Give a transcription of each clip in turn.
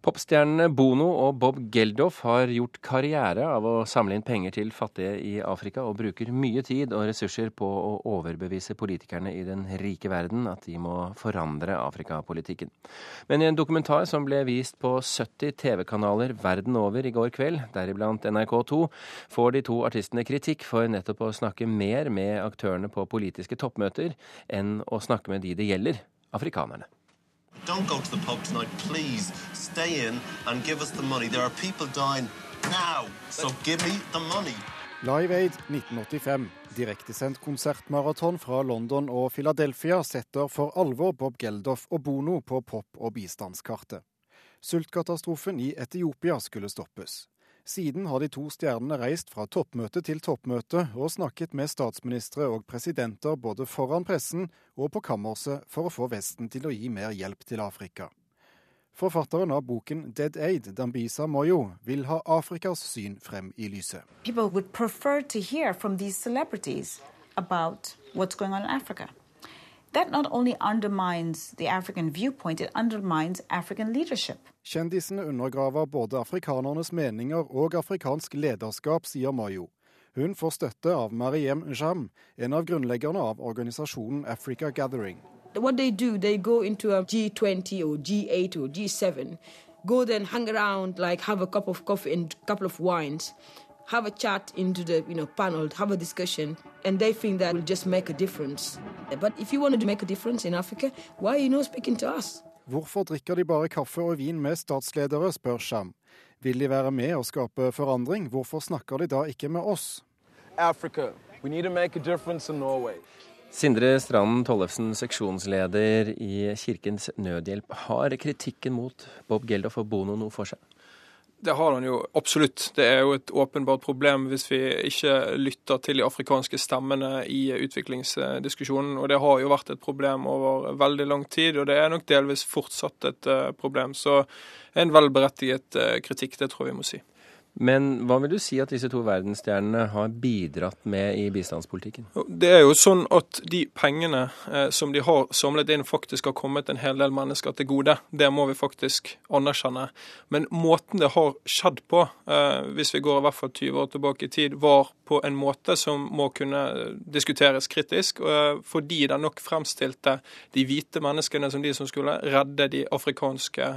Popstjernene Bono og Bob Geldof har gjort karriere av å samle inn penger til fattige i Afrika, og bruker mye tid og ressurser på å overbevise politikerne i den rike verden at de må forandre Afrikapolitikken. Men i en dokumentar som ble vist på 70 TV-kanaler verden over i går kveld, deriblant NRK2, får de to artistene kritikk for nettopp å snakke mer med aktørene på politiske toppmøter enn å snakke med de det gjelder, afrikanerne. Don't go to the pub tonight, please. Stay in and give us the money. There are people dying now, so give me the money. Live Aid 1985, direktesendt konsertmaraton fra London og Philadelphia, setter for alvor Bob Geldof og Bono på pop- og bistandskartet. Sultkatastrofen i Etiopia skulle stoppes. Siden har de to stjernene reist fra toppmøte til toppmøte og snakket med statsministre og presidenter både foran pressen og på kammerset for å få Vesten til å gi mer hjelp til Afrika. Forfatteren av boken 'Dead Aid', Dambisa Moyo, vil ha Afrikas syn frem i lyset. People would prefer to hear from these celebrities about what's going on in Africa. That not only undermines the African viewpoint, it undermines African leadership. Kjendisene undergraver både afrikanernes meninger og afrikansk lederskap, sier Mayo. Hun får støtte av Mariem Jam, en av grunnleggerne av organisasjonen Africa Gathering. What they do, they go into a G20 or G8 or G7, go then hang around, like have a cup of coffee and a couple of wines have a chat into the you know, panel, have a discussion, and they think that will just make a difference. But if you want to make a difference in Africa, why are you not speaking to us? Hvorfor drikker de bare kaffe og vin med statsledere, spør Sham. Vil de være med og skape forandring, hvorfor snakker de da ikke med oss? Africa. We need to make a difference in Norway. Sindre Stranden Tollefsen, seksjonsleder i Kirkens Nødhjelp. Har kritikken mot Bob Geldof og Bono noe for seg? Det har han jo absolutt. Det er jo et åpenbart problem hvis vi ikke lytter til de afrikanske stemmene i utviklingsdiskusjonen. Og det har jo vært et problem over veldig lang tid, og det er nok delvis fortsatt et eh, problem. Så en velberettiget eh, kritikk, det tror jeg vi må si. Men hva vil du si at disse to verdensstjernene har bidratt med i bistandspolitikken? Det er jo sånn at de pengene eh, som de har samlet inn, faktisk har kommet en hel del mennesker til gode. Det må vi faktisk anerkjenne. Men måten det har skjedd på, eh, hvis vi går i hvert fall 20 år tilbake i tid, var på en måte som må kunne diskuteres kritisk, eh, fordi den nok fremstilte de hvite menneskene som de som skulle redde de afrikanske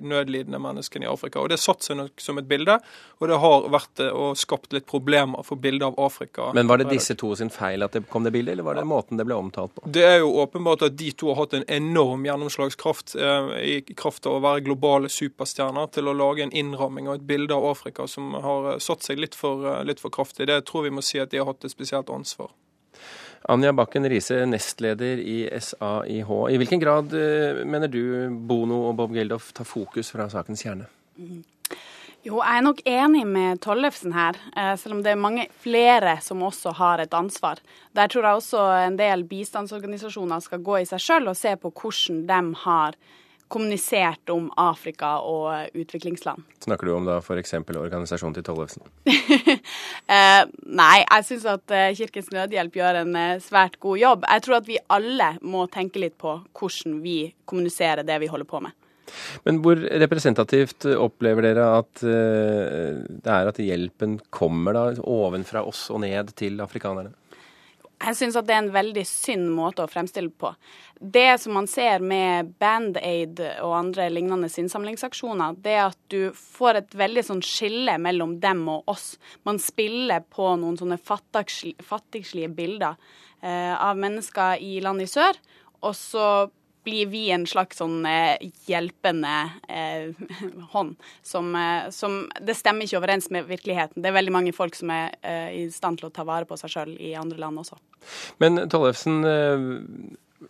nødlidende menneskene i Afrika. Og Det satte seg nok som et bilde. Og det har vært eh, og skapt litt problemer for bildet av Afrika. Men var det disse to sin feil at det kom det bildet, eller var det måten det ble omtalt på? Det er jo åpenbart at de to har hatt en enorm gjennomslagskraft eh, i kraft av å være globale superstjerner til å lage en innramming og et bilde av Afrika som har eh, satt seg litt for, eh, litt for kraftig. Det tror vi må si at de har hatt et spesielt ansvar. Anja Bakken Riise, nestleder i SAIH. I hvilken grad mener du Bono og Bob Geldof tar fokus fra sakens kjerne? Jo, jeg er nok enig med Tollefsen her, eh, selv om det er mange flere som også har et ansvar. Der tror jeg også en del bistandsorganisasjoner skal gå i seg sjøl og se på hvordan de har kommunisert om Afrika og utviklingsland. Snakker du om da f.eks. organisasjonen til Tollefsen? eh, nei, jeg syns at eh, Kirkens Nødhjelp gjør en eh, svært god jobb. Jeg tror at vi alle må tenke litt på hvordan vi kommuniserer det vi holder på med. Men hvor representativt opplever dere at uh, det er at hjelpen kommer da ovenfra oss og ned til afrikanerne? Jeg syns at det er en veldig synd måte å fremstille på. Det som man ser med Band-Aid og andre lignende innsamlingsaksjoner, det er at du får et veldig sånn skille mellom dem og oss. Man spiller på noen sånne fattigslige bilder eh, av mennesker i land i sør, og så blir vi en slags sånn eh, hjelpende eh, hånd som, eh, som, Det stemmer ikke overens med virkeligheten. Det er veldig mange folk som er eh, i stand til å ta vare på seg sjøl i andre land også. Men Tollefsen, eh,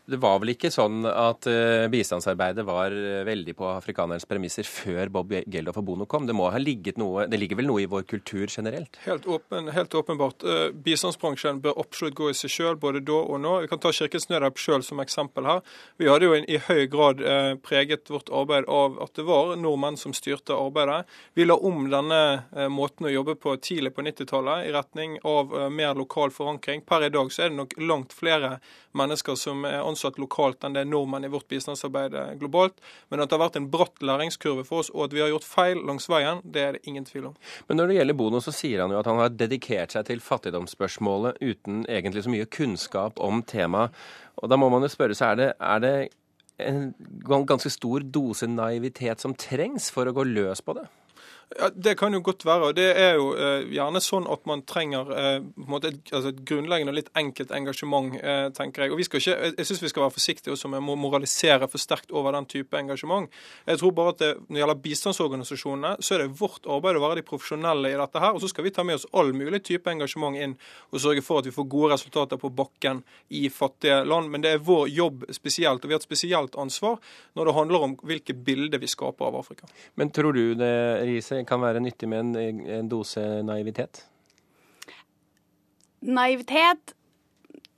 det var vel ikke sånn at uh, bistandsarbeidet var uh, veldig på afrikanernes premisser før Bob Geldof og Bono kom? Det må ha ligget noe, det ligger vel noe i vår kultur generelt? Helt, åpen, helt åpenbart. Uh, bistandsbransjen bør absolutt gå i seg sjøl både da og nå. Vi kan ta Kirkens Nødhjelp sjøl som eksempel her. Vi hadde jo i høy grad preget vårt arbeid av at det var nordmenn som styrte arbeidet. Vi la om denne måten å jobbe på tidlig på 90-tallet i retning av mer lokal forankring. Per i dag så er det nok langt flere mennesker som er ansatt ansatt lokalt enn det er nordmenn i vårt bistandsarbeid globalt. Men at det har vært en bratt læringskurve for oss, og at vi har gjort feil langs veien, det er det ingen tvil om. Men når det gjelder Bono, så sier han jo at han har dedikert seg til fattigdomsspørsmålet uten egentlig så mye kunnskap om temaet. Og da må man jo spørre seg, er det, er det en ganske stor dose naivitet som trengs for å gå løs på det? Ja, Det kan jo godt være. og Det er jo eh, gjerne sånn at man trenger eh, et, altså et, grunnleggende og litt enkelt engasjement, eh, tenker jeg. Og vi skal ikke, Jeg syns vi skal være forsiktige også med å moralisere for sterkt over den type engasjement. Jeg tror bare at det, Når det gjelder bistandsorganisasjonene, så er det vårt arbeid å være de profesjonelle i dette her. Og så skal vi ta med oss all mulig type engasjement inn og sørge for at vi får gode resultater på bakken i fattige land. Men det er vår jobb spesielt, og vi har et spesielt ansvar når det handler om hvilke bilder vi skaper av Afrika. Men tror du det, Riise, kan være nyttig med en, en dose naivitet? Naivitet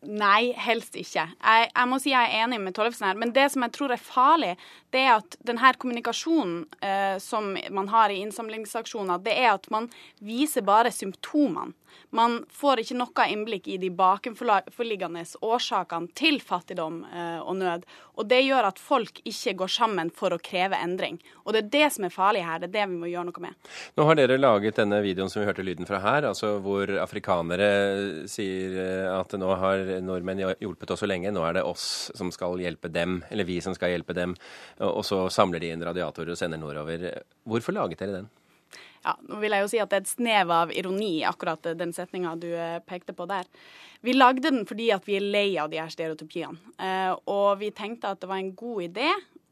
Nei, helst ikke. Jeg, jeg, må si jeg er enig med Tollefsen her. Men det som jeg tror er farlig, det er at denne kommunikasjonen eh, som man har i innsamlingsaksjoner, det er at man viser bare symptomene. Man får ikke noe innblikk i de bakenforliggende årsakene til fattigdom eh, og nød. Og det gjør at folk ikke går sammen for å kreve endring. Og det er det som er farlig her. Det er det vi må gjøre noe med. Nå har dere laget denne videoen som vi hørte lyden fra her, altså hvor afrikanere sier eh, at nå har nordmenn hjulpet oss så lenge, nå er det oss som skal hjelpe dem, eller vi som skal hjelpe dem. Og så samler de inn radiatorer og sender nordover. Hvorfor laget dere den? Ja, nå vil jeg jo si at det er et snev av ironi, akkurat den setninga du eh, pekte på der. Vi lagde den fordi at vi er lei av de her stereotypiene. Eh, og vi tenkte at det var en god idé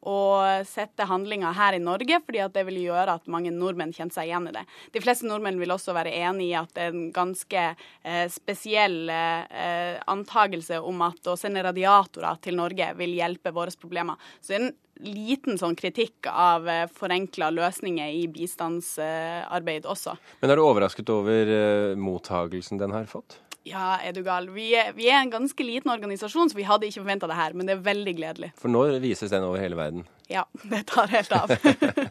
å sette handlinga her i Norge, fordi at det ville gjøre at mange nordmenn kjente seg igjen i det. De fleste nordmenn vil også være enig i at det er en ganske eh, spesiell eh, antagelse om at å sende radiatorer til Norge vil hjelpe våre problemer. Så det er en liten sånn kritikk av eh, forenkla løsninger i bistandsarbeid også. Men er du overrasket over eh, mottagelsen den har fått? Ja, er du gal. Vi er, vi er en ganske liten organisasjon, så vi hadde ikke forventa det her. Men det er veldig gledelig. For nå vises den over hele verden? Ja, det tar helt av.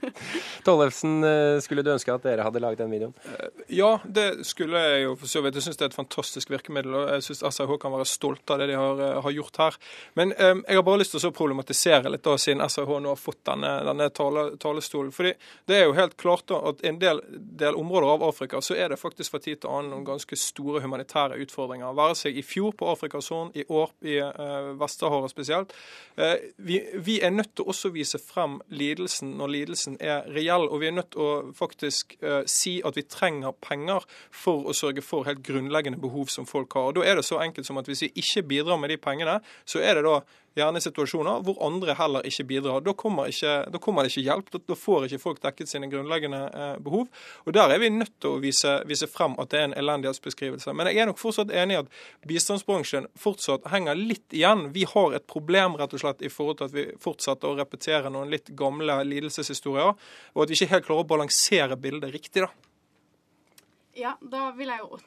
Tollefsen, eh, skulle du ønske at dere hadde laget den videoen? Eh, ja, det skulle jeg jo for så vidt. Jeg syns det er et fantastisk virkemiddel. og Jeg syns SRH kan være stolt av det de har, eh, har gjort her. Men um, jeg har bare lyst til å problematisere litt, da, siden SRH nå har fått denne, denne tale, talestolen. Fordi det er jo helt klart da, at en del, del, områder av Afrika så er det faktisk fra tid til annen noen ganske store humanitære utfordringer. Være seg i fjor på Afrikas Horn, i år i uh, Vest-Sahara spesielt. Uh, vi, vi er nødt til også å vise frem lidelsen når lidelsen er reell. Og vi er nødt til å faktisk uh, si at vi trenger penger for å sørge for helt grunnleggende behov som folk har. Og Da er det så enkelt som at hvis vi ikke bidrar med de pengene, så er det da gjerne situasjoner hvor andre heller ikke bidrar. Da kommer, ikke, da kommer det ikke hjelp. Da, da, får ikke folk dekket sine grunnleggende eh, behov. Og Der er vi nødt til å vise, vise, frem at det er en elendighetsbeskrivelse. Men jeg er nok fortsatt enig i at bistandsbransjen fortsatt henger litt igjen. Vi har et problem rett og slett i forhold til at vi fortsetter å repetere noen litt gamle lidelseshistorier, og at vi ikke helt klarer å balansere bildet riktig. da. Ja, da vil jeg jo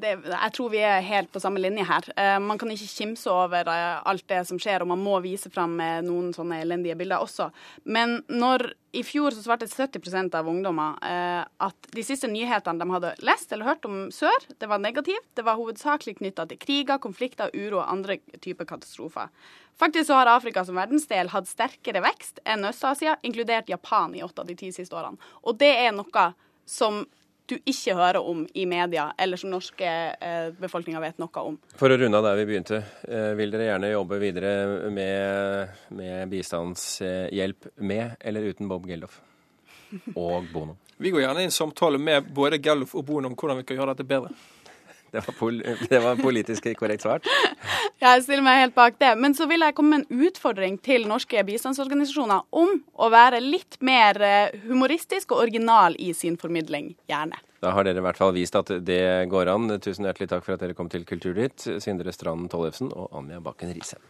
det, Jeg tror vi er helt på samme linje her. Uh, man kan ikke kimse over uh, alt det som skjer, og man må vise fram uh, noen sånne elendige bilder også. Men når i fjor så svarte 70% av ungdommer at de siste nyhetene de hadde lest eller hørt om sør, det var negativt. Det var hovedsakelig knytta til kriger, konflikter, uro og andre typer katastrofer. Faktisk så har Afrika som verdensdel hatt sterkere vekst enn Øst-Asia, inkludert Japan i åtte av de ti siste årene. Og det er noe som du ikke hører om i media, eller som norske eh, befolkninga vet noe om. For å runde av der vi begynte, eh, vil dere gjerne jobbe videre med, med bistandshjelp med eller uten Bob Geldof og Bono? Vi går gjerne i en samtale med både Geldof og Bono om hvordan vi kan gjøre dette bedre. Det var, pol det var politisk korrekt svart. Jeg stiller meg helt bak det. Men så vil jeg komme med en utfordring til norske bistandsorganisasjoner om å være litt mer eh, humoristisk og original i sin formidling. Gjerne. Da har dere i hvert fall vist at det går an. Tusen hjertelig takk for at dere kom til Kulturnytt, Sindre Strand Tollefsen og Anja Bakken Riise.